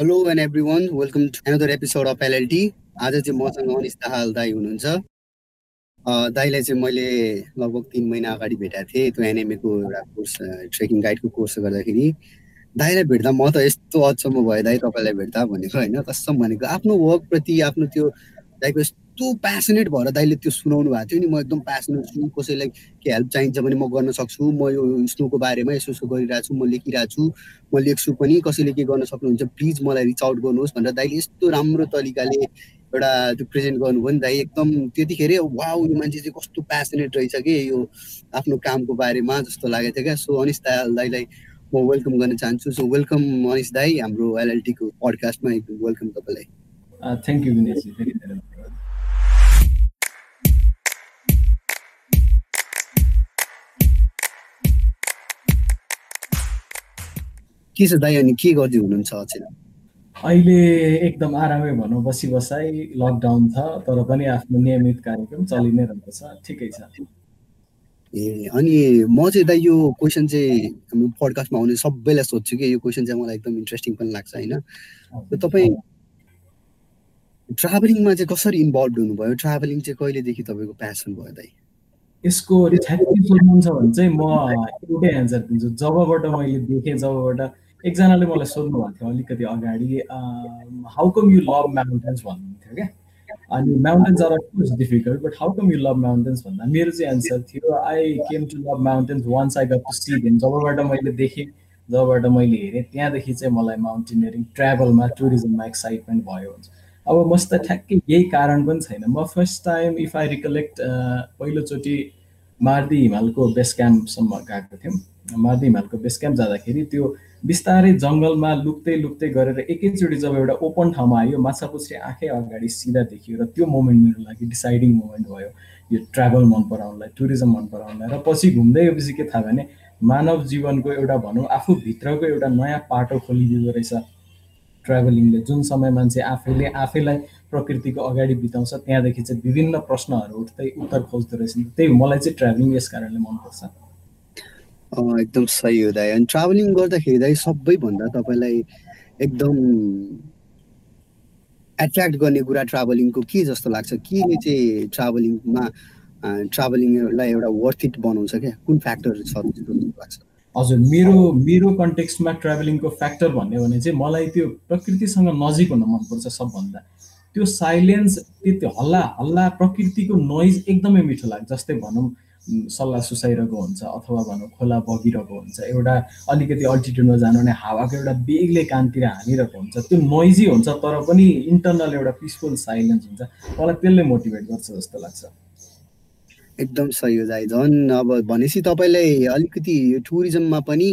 Hello and everyone welcome to another episode of LLT आज चाहिँ मसँग अनिस दाहाल दाई हुनुहुन्छ। दाईलाई चाहिँ मैले लगभग तिन महिना अगाडि भेटाएको थिएँ। त्यो एनएमएको एउटा कोर्स ट्रेकिङ गाइडको कोर्स गर्दाखेरि। दाईलाई भेट्दा म त यस्तो अचम्म भयो दाई तपाईँलाई भेट्दा भनेको होइन? कसम भनेको आफ्नो वर्कप्रति आफ्नो त्यो दाइको यस्तो प्यासनेट भएर दाइले त्यो सुनाउनु भएको थियो नि? म एकदम प्यासनेट छु कसैलाई के हेल्प चाहिन्छ भने म गर्न सक्छु म यो स्नोको बारेमा यसो यसो गरिरहेको छु म लेखिरहेको छु म लेख्छु पनि। कसैले के गर्न सक्नुहुन्छ प्लिज मलाई रिच आउट गर्नुहोस् भनेर दाइले यस्तो राम्रो तरिकाले एउटा त्यो प्रेजेन्ट गर्नुभयो नि दाइ। एकदम त्यतिखेर वा यो मान्छे चाहिँ कस्तो प्यासनेट रहेछ कि यो आफ्नो कामको बारेमा जस्तो लागेको थियो क्या। सो अनिस दाईलाई म वेलकम गर्न चाहन्छु। सो वेलकम अनिस दाई हाम्रो एलएलटीको पडकास्टमा वेलकम तपाईँलाई। थ्याङ्क यू विनेशजी के छ दाइ अनि के गर्दै हुनुहुन्छ अचेल? अहिले एकदम आरामै भनौँ बसी बसाइ लकडाउन छ तर पनि आफ्नो नियमित कार्यक्रम चलि नै रहेछ ठिकै छ। ए अनि म चाहिँ दाइ यो क्वेसन चाहिँ हाम्रो पडकास्टमा आउने सबैलाई सोध्छु कि यो क्वेसन चाहिँ मलाई एकदम इन्ट्रेस्टिङ पनि लाग्छ होइन? तपाईँ ट्राभलिङमा चाहिँ कसरी इन्भल्भ हुनुभयो? ट्राभलिङ चाहिँ कहिलेदेखि तपाईँको प्यासन भयो दाइ? यसको ठ्याक्कै सोध्नुहुन्छ भने चाहिँ म एउटै एन्सर दिन्छु। जबबाट मैले देखेँ जबबाट एकजनाले मलाई सोध्नु भएको थियो अलिकति अगाडि how come you love mountains भन्नुहुन्थ्यो क्या? अनि mountains are of course difficult but how come you love mountains भन्दा? मेरो चाहिँ एन्सर थियो I came to love mountains once I got to see then जबबाट मैले देखेँ जबबाट मैले हेरेँ त्यहाँदेखि चाहिँ मलाई माउन्टेनियरिङ ट्राभलमा टुरिज्ममा एक्साइटमेन्ट भयो हुन्छ। अब मसित ठ्याक्कै यही कारण पनि छैन। म first time if I recollect पहिलोचोटि मार्दी हिमालको बेस क्याम्पसम्म गएको थियौँ मार्दी हिमालको बेस क्याम्प जाँदाखेरि त्यो बिस्तारै जङ्गलमा लुक्दै लुक्दै गरेर एकैचोटि जब एउटा ओपन ठाउँमा आयो माछापुछ्री आँखै अगाडि सिधा देखियो र त्यो मोमेन्ट मेरो लागि डिसाइडिङ मोमेन्ट भयो। यो ट्राभल मन पराउनलाई टुरिज्म मन पराउनलाई र पछि घुम्दै गएपछि के थाहा भने मानव जीवनको एउटा भनौँ आफूभित्रको एउटा नयाँ पाटो खोलिदिँदो रहेछ। ट्राभलिङले जुन समय मान्छे आफैले आफैलाई प्रकृतिको अगाडि बिताउँछ त्यहाँदेखि चाहिँ विभिन्न प्रश्नहरू उठ्दै उत्तर खोज्दो रहेछ। त्यही मलाई चाहिँ ट्राभलिङ यस कारणले मनपर्छ। एकदम सही हो दाइ। अनि ट्राभलिङ गर्दाखेरि दाइ सबैभन्दा तपाईँलाई एकदम एट्र्याक्ट गर्ने कुरा ट्राभलिङको के जस्तो लाग्छ? केले चाहिँ ट्राभलिङमा ट्राभलिङलाई एउटा वर्थ इट बनाउँछ क्या? कुन फ्याक्टर छ लाग्छ? हजुर मेरो मेरो कन्टेक्स्टमा ट्राभलिङको फ्याक्टर भन्यो भने चाहिँ मलाई त्यो प्रकृतिसँग नजिक हुन मनपर्छ सबभन्दा। त्यो साइलेन्स त्यो हल्ला हल्ला प्रकृतिको नोइज एकदमै मिठो लाग्छ। जस्तै भनौँ सल्लाह सुसाइरहेको हुन्छ अथवा भनौँ खोला बगिरहेको हुन्छ एउटा अलिकति अल्टिट्युडमा जानु भने हावाको एउटा बेगले कानतिर हानिरहेको हुन्छ। त्यो नोइजी हुन्छ तर पनि इन्टरनल एउटा पिसफुल साइलेन्स हुन्छ। मलाई त्यसले मोटिभेट गर्छ जस्तो लाग्छ। एकदम सही हो दाइ झन्। अब भनेपछि तपाईँलाई अलिकति टुरिज्ममा पनि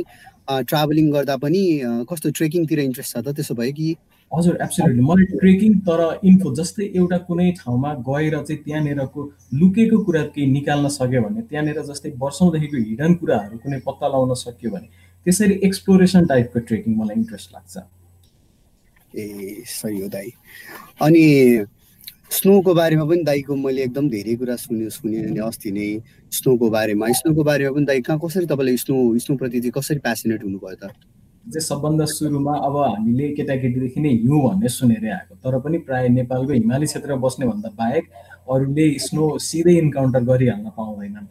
ट्राभलिङ गर्दा पनि कस्तो ट्रेकिङतिर इन्ट्रेस्ट छ त? त्यसो भयो कि हजुर एब्सोल्युटली मलाई ट्रेकिङ तर इन्फो जस्तै एउटा कुनै ठाउँमा गएर चाहिँ त्यहाँनिरको लुकेको कुरा केही निकाल्न सक्यो भने त्यहाँनिर जस्तै वर्षौँदेखिको हिडन कुराहरू कुनै पत्ता लगाउन सक्यो भने त्यसरी एक्सप्लोरेसन टाइपको ट्रेकिङ मलाई इन्ट्रेस्ट लाग्छ। ए सही हो दाई। अनि स्नोको बारेमा पनि दाईको मैले एकदम धेरै कुरा सुने सुने अनि अस्ति नै स्नोको बारेमा। स्नोको बारेमा पनि दाई कहाँ कसरी तपाईँले स्नो स्नोप्रति चाहिँ कसरी प्यासनेट हुनुभयो त? चाहिँ सबभन्दा सुरुमा अब हामीले केटाकेटीदेखि नै हिउँ भन्ने सुनेरै आएको। तर पनि प्रायः नेपालको हिमाली क्षेत्र बस्नेभन्दा बाहेक अरूले स्नो सिधै इन्काउन्टर गरिहाल्न पाउँदैनन्।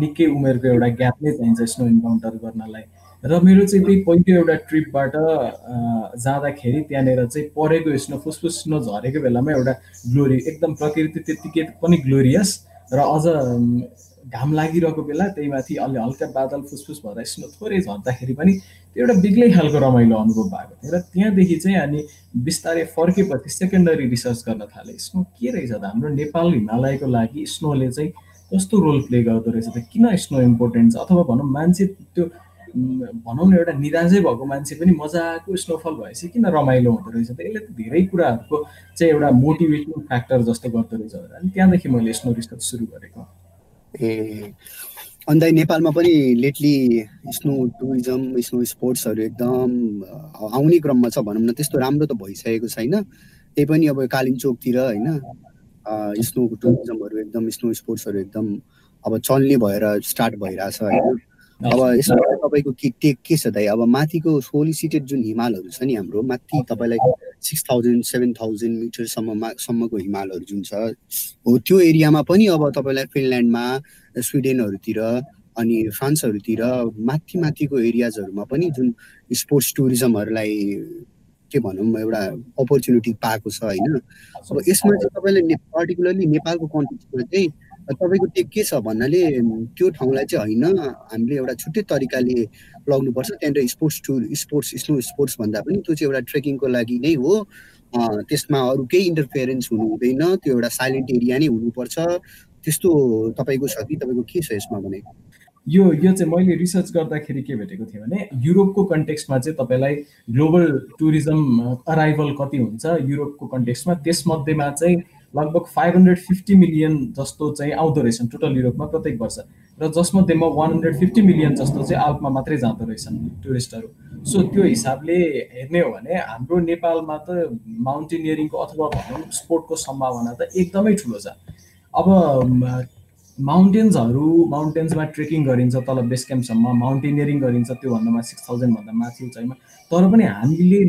निकै उमेरको एउटा ग्याप नै चाहिन्छ स्नो इन्काउन्टर गर्नलाई। र मेरो चाहिँ त्यही पहिलो एउटा ट्रिपबाट जाँदाखेरि त्यहाँनिर चाहिँ परेको स्नो फुसफुस स्नो झरेको बेलामा एउटा ग्लोरी एकदम प्रकृति त्यत्तिकै पनि ग्लोरियस र अझ घाम लागिरहेको बेला त्यही माथि अलि हल्का बादल फुसफुस भएर स्नो थोरै झर्दाखेरि पनि त्यो एउटा बेग्लै खालको रमाइलो अनुभव भएको थियो। र त्यहाँदेखि चाहिँ अनि बिस्तारै फर्केपछि सेकेन्डरी रिसर्च गर्न थालेँ। स्नो के रहेछ त? हाम्रो नेपाल हिमालयको लागि स्नोले चाहिँ कस्तो रोल प्ले गर्दो रहेछ त? किन स्नो इम्पोर्टेन्ट छ अथवा भनौँ मान्छे त्यो भनौँ न एउटा निराजै भएको मान्छे पनि मजाको स्नोफल भएपछि किन रमाइलो हुँदो रहेछ त? यसले त धेरै कुराहरूको चाहिँ एउटा मोटिभेसन फ्याक्टर जस्तो गर्दो रहेछ अनि त्यहाँदेखि मैले स्नो रिसर्च सुरु गरेको। ए अन्त नेपालमा पनि लेटली स्नो टुरिज्म स्नो स्पोर्ट्सहरू एकदम आउने क्रममा छ भनौँ न त्यस्तो राम्रो त भइसकेको छैन। त्यही पनि अब कालिम्चोकतिर होइन स्नो टुरिज्महरू एकदम स्नो स्पोर्ट्सहरू एकदम अब चल्ने भएर स्टार्ट भइरहेछ होइन। अब यसमा तपाईँको के टेक के छ दाइ? अब माथिको सोलिसिटेड जुन हिमालहरू छ नि हाम्रो माथि तपाईँलाई सिक्स थाउजन्ड सेभेन थाउजन्ड मिटरसम्ममा सम्मको हिमालहरू जुन छ हो त्यो एरियामा पनि अब तपाईँलाई फिनल्यान्डमा स्विडेनहरूतिर अनि फ्रान्सहरूतिर माथि माथिको एरियाजहरूमा पनि जुन स्पोर्ट्स टुरिज्महरूलाई के भनौँ एउटा अपर्च्युनिटी पाएको छ होइन। अब यसमा चाहिँ तपाईँले पर्टिकुलरली नेपालको कन्टेक्समा चाहिँ तपाईँको त्यो के छ भन्नाले त्यो ठाउँलाई चाहिँ होइन हामीले एउटा छुट्टै तरिकाले लग्नुपर्छ त्यहाँनिर sports tour sports snow sports भन्दा पनि त्यो चाहिँ एउटा ट्रेकिङको लागि नै हो। त्यसमा अरू केही इन्टरफेरेन्स हुनु हुँदैन। त्यो एउटा साइलेन्ट एरिया नै हुनुपर्छ। त्यस्तो तपाईँको छ कि? तपाईँको के छ यसमा भने? यो यो चाहिँ मैले रिसर्च गर्दाखेरि के भेटेको थिएँ भने युरोपको कन्टेक्स्टमा चाहिँ तपाईँलाई ग्लोबल टुरिज्म अराइभल कति हुन्छ युरोपको कन्टेक्स्टमा? त्यसमध्येमा चाहिँ लगभग फाइभ हन्ड्रेड फिफ्टी मिलियन जस्तो चाहिँ आउँदो रहेछन् टोटल युरोपमा प्रत्येक वर्ष। र जसमध्येमा वान हन्ड्रेड फिफ्टी मिलियन जस्तो चाहिँ आल्पमा मात्रै जाँदो रहेछन् टुरिस्टहरू। सो त्यो हिसाबले हेर्ने हो भने हाम्रो नेपालमा त माउन्टेनियरिङको अथवा भनौँ स्पोर्टको सम्भावना त एकदमै ठुलो छ। अब माउन्टेन्सहरू माउन्टेन्समा ट्रेकिङ गरिन्छ तल बेस क्याम्पसम्म माउन्टेनियरिङ गरिन्छ त्योभन्दामा सिक्स थाउजन्डभन्दा माथि उचाइमा। तर पनि हामीले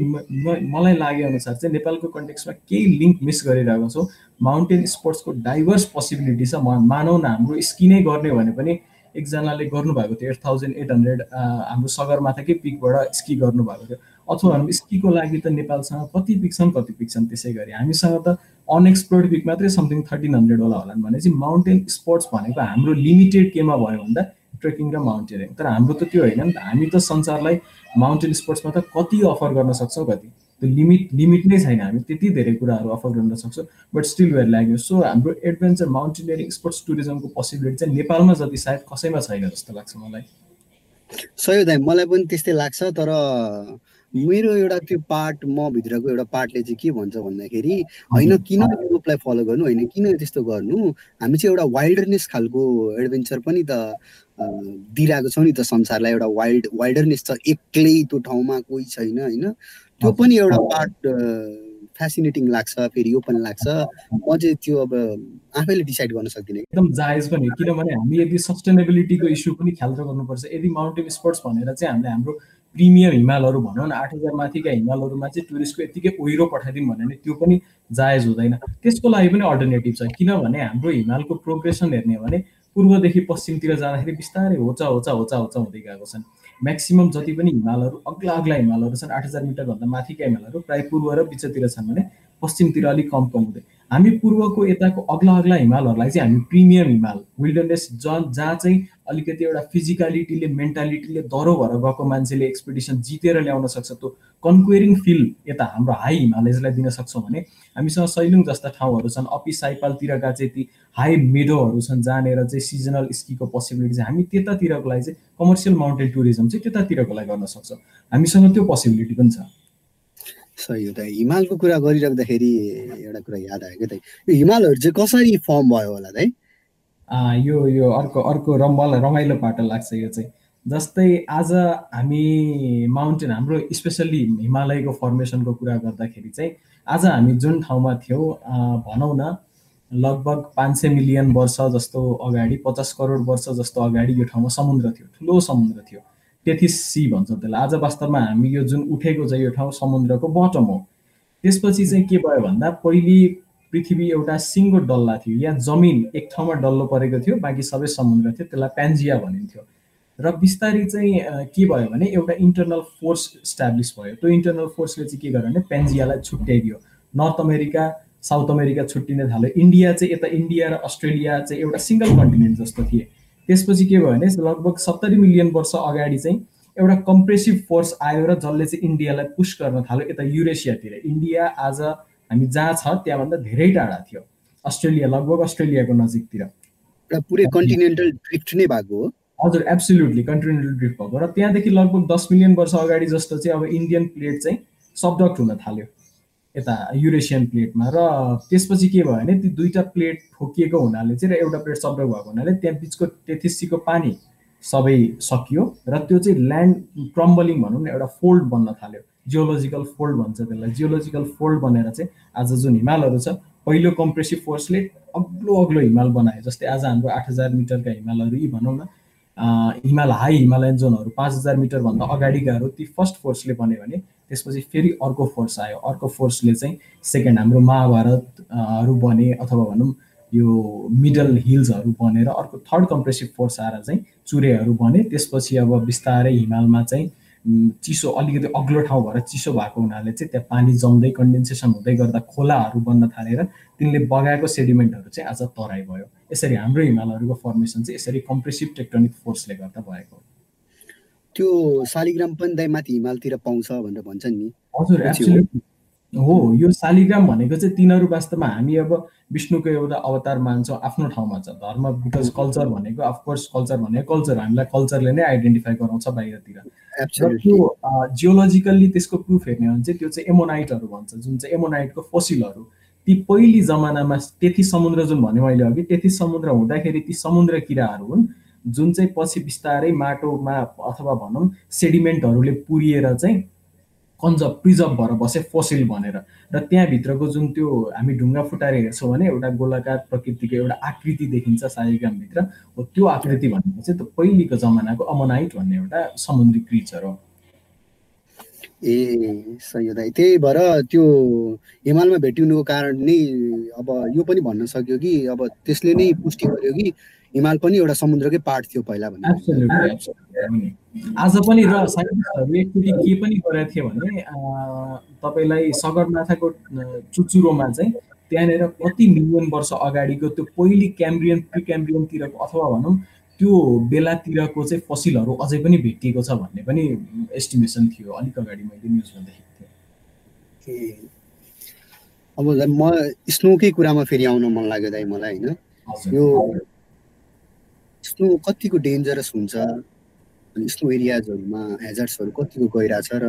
मलाई लागे अनुसार चाहिँ नेपालको कन्टेक्समा केही लिङ्क मिस गरिरहेको छौँ। माउन्टेन स्पोर्ट्सको डाइभर्स पोसिबिलिटी छ। मानौ न हाम्रो स्किनै गर्ने भने पनि एकजनाले गर्नुभएको थियो एट थाउजन्ड एट हन्ड्रेड हाम्रो सगरमाथाकै पिकबाट स्की गर्नुभएको थियो। अथवा हामी स्कीको लागि त नेपालसँग कति पिक छन् कति पिक छन् त्यसै गरी। हामीसँग त अनएक्सप्लोर्ड पिक मात्रै समथिङ थर्टिन हन्ड्रेडवाला होला भने चाहिँ माउन्टेन स्पोर्ट्स भनेको हाम्रो लिमिटेड केमा भयो भन्दा ट्रेकिङ र माउन्टेनियरिङ तर हाम्रो त त्यो होइन नि त। हामी त संसारलाई माउन्टेन स्पोर्ट्समा त कति अफर गर्न सक्छौँ कति? त्यो लिमिट लिमिट नै छैन हामी त्यति धेरै कुराहरू अफर गर्न सक्छौँ बट स्टिल वेयर लाग्यो सो हाम्रो एडभेन्चर माउन्टेनियरिङ स्पोर्ट्स टुरिज्मको पोसिबिलिटी चाहिँ नेपालमा जति सायद कसैमा छैन जस्तो लाग्छ मलाई। सही दाइ मलाई पनि त्यस्तै लाग्छ तर मेरो एउटा त्यो पार्ट म भित्रको एउटा पार्टले चाहिँ के भन्छ भन्दाखेरि होइन किन युरोपलाई फलो गर्नु होइन किन त्यस्तो गर्नु? हामी चाहिँ एउटा वाइल्डनेस खालको एडभेन्चर पनि त दिइरहेको छौँ नि त संसारलाई एउटा वाइल्ड वाइल्डरनेस छ एक्लै त्यो ठाउँमा कोही छैन होइन? त्यो पनि एउटा पार्ट फेसिनेटिङ लाग्छ फेरि यो पनि लाग्छ। म चाहिँ त्यो अब आफैले डिसाइड गर्न सक्दिनँ। एकदम जायज पनि किनभने हामी यदि सस्टेनेबिलिटीको इस्यु पनि ख्याल गर्नुपर्छ। यदि माउन्टेन स्पोर्ट्स भनेर चाहिँ हामीले हाम्रो प्रिमियम हिमालहरू भनौँ न आठ हजार माथिका हिमालहरूमा चाहिँ टुरिस्टको यत्तिकै ओहिरो पठाइदिउँ भने त्यो पनि जायज हुँदैन। त्यसको लागि पनि अल्टरनेटिभ छ किनभने हाम्रो हिमालको प्रोग्रेसन हेर्ने हो भने पूर्वदेखि पश्चिमतिर जाँदाखेरि बिस्तारै होचा होचा होचा होचा हुँदै गएको छन्। म्याक्सिमम् जति पनि हिमालहरू अग्ला अग्ला हिमालहरू छन् आठ हजार मिटरभन्दा माथिका हिमालहरू प्रायः पूर्व र बिचतिर छन् भने पश्चिमतिर अलिक कम कम हुँदै। हामी पूर्वको यताको अग्ला अग्ला हिमालहरूलाई चाहिँ हामी प्रिमियम हिमाल विल्डरनेस जहाँ चाहिँ अलिकति एउटा फिजिकलिटीले मेन्टालिटीले दह्रो भएर गएको मान्छेले एक्सपिडिसन जितेर ल्याउन सक्छ। त्यो कन्क्वेरिङ फिल यता हाम्रो हाई हिमालयजलाई दिन सक्छौँ भने हामीसँग सैलुङ जस्ता ठाउँहरू छन्। अपी साइपालतिरका चाहिँ ती हाई मेडोहरू छन् जहाँनिर चाहिँ सिजनल स्कीको पोसिबिलिटी चाहिँ हामी त्यतातिरको लागि चाहिँ कमर्सियल माउन्टेन टुरिज्म चाहिँ त्यतातिरको लागि गर्न सक्छौँ। हामीसँग त्यो पोसिबिलिटी पनि छ। सही हो त। हिमालको कुरा गरिराख्दाखेरि एउटा कुरा याद आयो क्या त? यो हिमालहरू चाहिँ कसरी फर्म भयो होला है? यो यो अर्को अर्को रमाइलो रमाइलो पाटो लाग्छ यो चाहिँ। जस्तै आज हामी माउन्टेन हाम्रो स्पेसल्ली हिमालयको फर्मेसनको कुरा गर्दाखेरि चाहिँ आज हामी जुन ठाउँमा थियौँ भनौँ न लगभग पाँच सय मिलियन वर्ष जस्तो अगाडि पचास करोड वर्ष जस्तो अगाडि यो ठाउँमा समुद्र थियो ठुलो समुद्र थियो। तेथिस सी भन्छ त्यसलाई। आज वास्तवमा हामी यो जुन उठेको छ यो ठाउँ समुद्रको बटम हो। त्यसपछि चाहिँ के भयो भन्दा पहिले पृथ्वी एउटा सिङ्गो डल्ला थियो। यहाँ जमिन एक ठाउँमा डल्लो परेको थियो बाँकी सबै समुद्र थियो। त्यसलाई प्यान्जिया भनिन्थ्यो। र बिस्तारै चाहिँ के भयो भने एउटा इन्टरनल फोर्स इस्टाब्लिस भयो। त्यो इन्टरनल फोर्सले चाहिँ के गर्यो भने पेन्जियालाई छुट्याइदियो। नर्थ अमेरिका साउथ अमेरिका छुट्टिन थाल्यो। इन्डिया चाहिँ यता इन्डिया र अस्ट्रेलिया चाहिँ एउटा सिङ्गल कन्टिनेन्ट जस्तो थिए। त्यसपछि के भयो भने लगभग सत्तरी मिलियन वर्ष अगाडि चाहिँ एउटा कम्प्रेसिभ फोर्स आयो र जसले चाहिँ इन्डियालाई पुस गर्न थाल्यो यता युरेसियातिर इन्डिया आज हामी जहाँ छ त्यहाँभन्दा धेरै टाढा थियो। अस्ट्रेलिया लगभग अस्ट्रेलियाको नजिकतिर। पुरै कन्टिनेन्टल ड्रिफ्ट नै भएको हो। हजुर एब्सोल्युटली कन्टिनेन्टल ड्रिफ्ट भएको। र त्यहाँदेखि लगभग दस मिलियन वर्ष अगाडि जस्तो चाहिँ अब इन्डियन प्लेट चाहिँ सबडक्ट हुन थाल्यो। यता युरेसियन प्लेटमा र त्यसपछि के भयो भने ती दुईवटा प्लेट ठोकिएको हुनाले चाहिँ र एउटा प्लेट सब्डक भएको हुनाले त्यहाँ बिचको तेथिसीको पानी सबै सकियो। र त्यो चाहिँ ल्यान्ड क्रम्बलिङ भनौँ न एउटा फोल्ड बन्न थाल्यो। जियोलोजिकल फोल्ड भन्छ त्यसलाई। जियोलोजिकल फोल्ड बनेर चाहिँ आज जुन हिमालहरू छ पहिलो कम्प्रेसिभ फोर्सले अग्लो अग्लो हिमाल बनायो जस्तै आज हाम्रो आठ हजार मिटरका हिमालहरू यी भनौँ न हिमाल हाई हिमालयन जोनहरू पाँच हजार मिटरभन्दा अगाडिकाहरू ती फर्स्ट फोर्सले बन्यो भने त्यसपछि फेरि अर्को फोर्स आयो। अर्को फोर्सले चाहिँ सेकेन्ड हाम्रो महाभारतहरू बने अथवा भनौँ यो मिडल हिल्सहरू बनेर अर्को थर्ड कम्प्रेसिभ फोर्स आएर चाहिँ चुरेहरू बने। त्यसपछि अब बिस्तारै हिमालमा चाहिँ चिसो अलिकति अग्लो ठाउँ भएर चिसो भएको हुनाले चाहिँ त्यहाँ पानी जम्दै कन्डेन्सेसन हुँदै गर्दा खोलाहरू बन्न थालेर तिनले बगाएको सेडिमेन्टहरू चाहिँ आज तराई भयो। यसरी हाम्रो हिमालहरूको फर्मेसन चाहिँ यसरी कम्प्रेसिभ टेक्टोनिक फोर्सले गर्दा भएको त्यो शालिग्राम पनि दाइ माथि हिमालतिर पाउँछ भनेर भन्छन् नि। हजुर हो। यो शालिग्राम भनेको चाहिँ तिनीहरू वास्तवमा हामी अब विष्णुको एउटा अवतार मान्छौँ आफ्नो ठाउँमा छ। धर्म बिकज कल्चर भनेको अफकोर्स कल्चर भनेको कल्चर। हामीलाई कल्चरले नै आइडेन्टिफाई गराउँछ बाहिरतिर। त्यो जियोलोजिकल्ली त्यसको प्रुफ हेर्ने हो भने चाहिँ त्यो चाहिँ एमोनाइटहरू भन्छ जुन चाहिँ एमोनाइटको फोसिलहरू ती पहिली जमानामा तेथी समुद्र जुन भने मैले अघि तेथी समुद्र हुँदाखेरि ती समुद्र किराहरू हुन् जुन चाहिँ पछि बिस्तारै माटोमा अथवा भनौँ सेडिमेन्टहरूले पुरिएर चाहिँ कन्जर्भ प्रिजर्भ भएर बसे फोसिल भनेर। र त्यहाँभित्रको जुन त्यो हामी ढुङ्गा फुटाएर हेर्छौँ भने एउटा गोलाकार प्रकृतिको एउटा आकृति देखिन्छ साइग्रामभित्र हो त्यो आकृति भनेको चाहिँ त्यो पहिलेको जमानाको अमोनाइट भन्ने एउटा समुद्री क्रिचर हो। ए सही दाइ त्यही भएर त्यो हिमालमा भेटिनुको कारण नै अब यो पनि भन्न सक्यो कि अब त्यसले नै पुष्टि गर्यो कि हिमाल पनि एउटा समुद्रकै पार्ट थियो पहिला भने आज पनि र साइन्टिस्टहरूले एकचोटि के पनि गरेका थिए भने तपाईँलाई सगरमाथाको चुचुरोमा चाहिँ त्यहाँनिर कति मिलियन वर्ष अगाडिको त्यो पहिली क्याम्ब्रियन प्रि क्याम्ब्रियनतिरको अथवा भनौँ त्यो बेलातिरको चाहिँ फसिलहरू अझै पनि भेटिएको छ भन्ने पनि एस्टिमेसन थियो। अलिक अगाडि मैले न्युजमा देखेको थिएँ। अब म स्नोकै कुरामा फेरि आउन मन लाग्यो दाइ मलाई होइन? यो स्नो कतिको डेन्जरस हुन्छ? अनि स्नो एरियाजहरूमा हेजर्ट्सहरू कतिको गइरहेछ र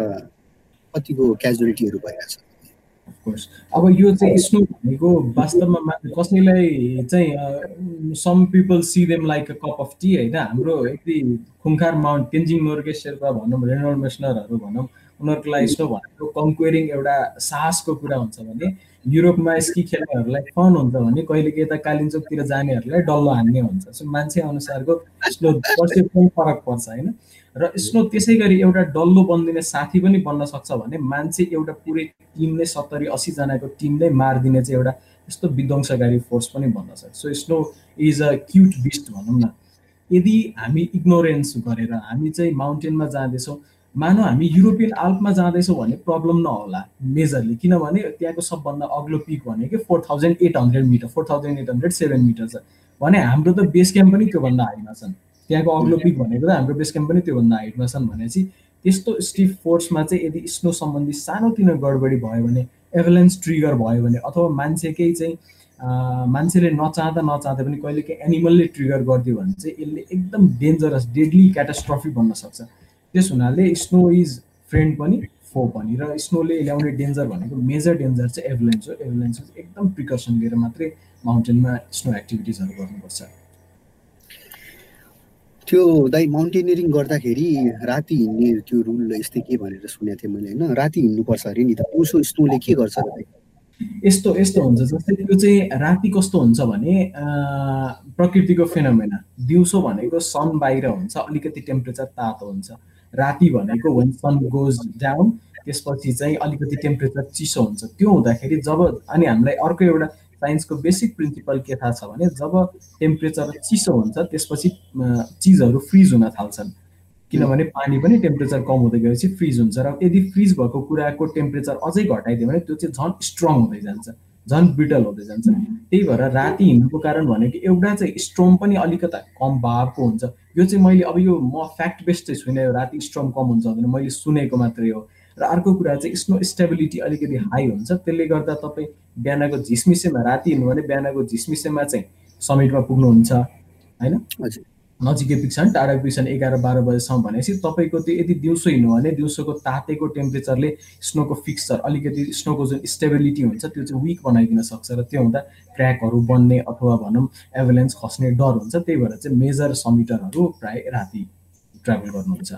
कतिको क्याजुअलिटीहरू भइरहेछ? अफकोर्स अब यो चाहिँ स्नो भनेको वास्तवमा कसैलाई चाहिँ some people see them like a cup of tea होइन? हाम्रो यति खुङखार माउन्ट तेन्जिङ नोर्गे शेर्पा भनौँ रेनोल्ड मेसनरहरू भनौँ उनीहरूको लागि स्नो भनेको कन्क्वेरिङ एउटा साहसको कुरा हुन्छ भने युरोपमा स्की खेल्नेहरूलाई फन हुन्छ भने कहिले के यता कालिम्चोकतिर जानेहरूलाई डल्लो हान्ने हुन्छ। सो मान्छे अनुसारको स्नो पर्सेप्सन फरक पर्छ होइन? र स्नो त्यसै गरी एउटा डल्लो बनिदिने साथी पनि बन्न सक्छ भने मान्छे एउटा पुरै टिम नै सत्तरी असीजनाको टिमले मारिदिने चाहिँ एउटा यस्तो विध्वंसकारी फोर्स पनि बन्न सक्छ। So snow is a cute beast भनौँ न। यदि हामी इग्नोरेन्स गरेर हामी चाहिँ माउन्टेनमा जाँदैछौँ मानव हामी युरोपियन आल्पमा जाँदैछौँ भने प्रब्लम नहोला मेजरली। किनभने त्यहाँको सबभन्दा अग्लो पिक भनेको four thousand eight hundred metre four thousand eight hundred seven metre छ। भने हाम्रो त बेस क्याम्प पनि त्योभन्दा हाइटमा छन्। त्यहाँको अग्लो पिक भनेको त हाम्रो बेस क्याम्प पनि त्योभन्दा हाइटमा छन् भनेपछि त्यस्तो स्टिफ फोर्समा चाहिँ यदि स्नो सम्बन्धी सानोतिनो गडबडी भयो भने एभलेन्स ट्रिगर भयो भने अथवा मान्छेकै चाहिँ मान्छेले नचाहँदा नचाहँदा पनि कहिले काहीँ एनिमलले ट्रिगर गरिदियो भने चाहिँ यसले एकदम डेन्जरस डेडली क्याटास्ट्रफी बन्न सक्छ। त्यस हुनाले स्नो इज फ्रेन्ड पनि फो पनि र स्नोले ल्याउने डेन्जर भनेको मेजर डेन्जर चाहिँ एभलेन्स हो। एभलेन्स एकदम प्रिकसन लिएर मात्रै माउन्टेनमा स्नो एक्टिभिटिजहरू गर्नुपर्छ। त्यो दाइ माउन्टेनियरिङ गर्दाखेरि राति हिँड्ने त्यो रुल यस्तै के भनेर सुनेको थिएँ मैले होइन? राति हिँड्नुपर्छ अरे नि त। दिउँसो स्नोले के गर्छ यस्तो यस्तो हुन्छ जस्तै त्यो चाहिँ राति कस्तो हुन्छ भने प्रकृतिको फेनोमेना दिउँसो भनेको सन बाहिर हुन्छ अलिकति टेम्परेचर तातो हुन्छ। राति भनेको वेन सन गोज डाउन त्यसपछि चाहिँ अलिकति टेम्परेचर चिसो हुन्छ। त्यो हुँदाखेरि जब अनि हामीलाई अर्को एउटा साइन्सको बेसिक प्रिन्सिपल के थाहा छ भने जब टेम्परेचर चिसो हुन्छ त्यसपछि चिजहरू फ्रिज हुन थाल्छन्। किनभने पानी पनि टेम्परेचर कम हुँदै गएपछि फ्रिज हुन्छ। र यदि फ्रिज भएको कुराको टेम्परेचर अझै घटाइदियो भने त्यो चाहिँ झन् स्ट्रङ हुँदै जान्छ। झन् ब्रिटल हुँदै जान्छ। त्यही भएर राति हिँड्नुको कारण भनेको एउटा चाहिँ स्ट्रम पनि अलिकता कम भावको हुन्छ। यो चाहिँ मैले अब यो म फ्याक्ट बेस्ड चाहिँ छुइनँ राति स्ट्रम कम हुन्छ भनेर मैले सुनेको मात्रै हो। र अर्को कुरा चाहिँ स्नो स्टेबिलिटी अलिकति हाई हुन्छ। त्यसले गर्दा तपाईँ बिहानको झिसमिसेमा राति हिँड्नु भने बिहानको झिसमिसेमा चाहिँ समिटमा पुग्नुहुन्छ होइन? नजिकै पुग्छन् टाढा पुग्छन् एघार बाह्र बजीसम्म भनेपछि तपाईँको त्यो यदि दिउँसो हिँड्नु भने दिउँसोको तातेको टेम्परेचरले स्नोको फिक्सचर अलिकति स्नोको जुन स्टेबिलिटी हुन्छ त्यो चाहिँ विक बनाइदिन सक्छ र त्यो हुँदा क्र्याकहरू बन्ने अथवा भनौँ एभलेन्स खस्ने डर हुन्छ त्यही भएर चाहिँ मेजर समिटरहरू प्राय राति ट्राभल गर्नुहुन्छ।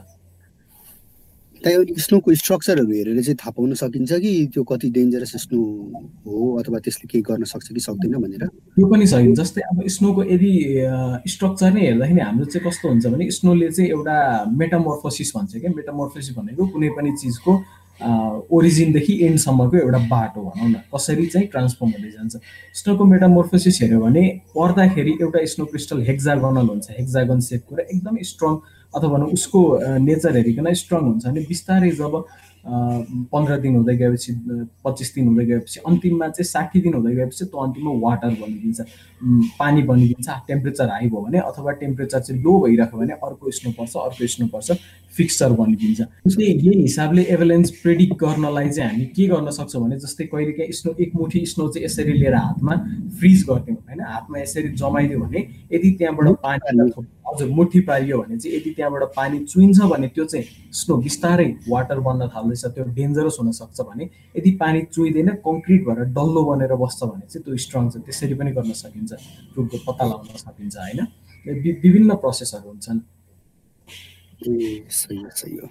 स्नोको स्ट्रक्चरहरू हेरेर चाहिँ थाहा पाउन सकिन्छ कि त्यो कति डेन्जरस स्नो हो अथवा त्यसले केही गर्न सक्छ कि सक्दैन भनेर। त्यो पनि सकिन्छ जस्तै अब स्नोको यदि स्ट्रक्चर नै हेर्दाखेरि हाम्रो चाहिँ कस्तो हुन्छ भने स्नोले चाहिँ एउटा मेटामोर्फोसिस भन्छ क्या। मेटामोर्फोसिस भनेको कुनै पनि चिजको ओरिजिनदेखि एन्डसम्मको एउटा बाटो भनौँ न। कसरी चाहिँ ट्रान्सफर्म हुँदै जान्छ। स्नोको मेटामोर्फोसिस हेऱ्यो भने पर्दाखेरि एउटा स्नो क्रिस्टल हेक्जागनल हुन्छ। हेक्जागन सेपको र एकदमै स्ट्रङ अथवा भनौँ उसको नेचर हेरिकन स्ट्रङ हुन्छ। भने बिस्तारै जब पन्ध्र दिन हुँदै गएपछि पच्चिस दिन हुँदै गएपछि अन्तिममा चाहिँ साठी दिन हुँदै गएपछि त्यो अन्तिममा वाटर बनिदिन्छ पानी बनिदिन्छ टेम्परेचर हाई भयो भने अथवा टेम्परेचर चाहिँ लो भइरहेको भने अर्को स्नो पर्छ अर्को स्नो पर्छ। फिक्सचर बनिदिन्छ जस्तै यही हिसाबले एभलेन्स प्रेडिक्ट गर्नलाई चाहिँ हामी के गर्न सक्छौँ भने जस्तै कहिले काहीँ स्नो एक मुठी स्नो चाहिँ यसरी लिएर हातमा फ्रिज गरिदिउँ होइन? हातमा यसरी जमाइदियो भने यदि त्यहाँबाट पानी हजुर मुठी पारियो भने चाहिँ यदि त्यहाँबाट पानी चुइन्छ भने त्यो चाहिँ स्नो बिस्तारै वाटर बन्न थाल्दैछ त्यो डेन्जरस हुनसक्छ भने यदि पानी चुइँदैन कङ्क्रिट भएर डल्लो बनेर बस्छ भने चाहिँ त्यो स्ट्रङ छ त्यसरी पनि गर्न सकिन्छ रुखको पत्ता लगाउन सकिन्छ होइन? विभिन्न प्रोसेसहरू हुन्छन्। ए सही सही हो।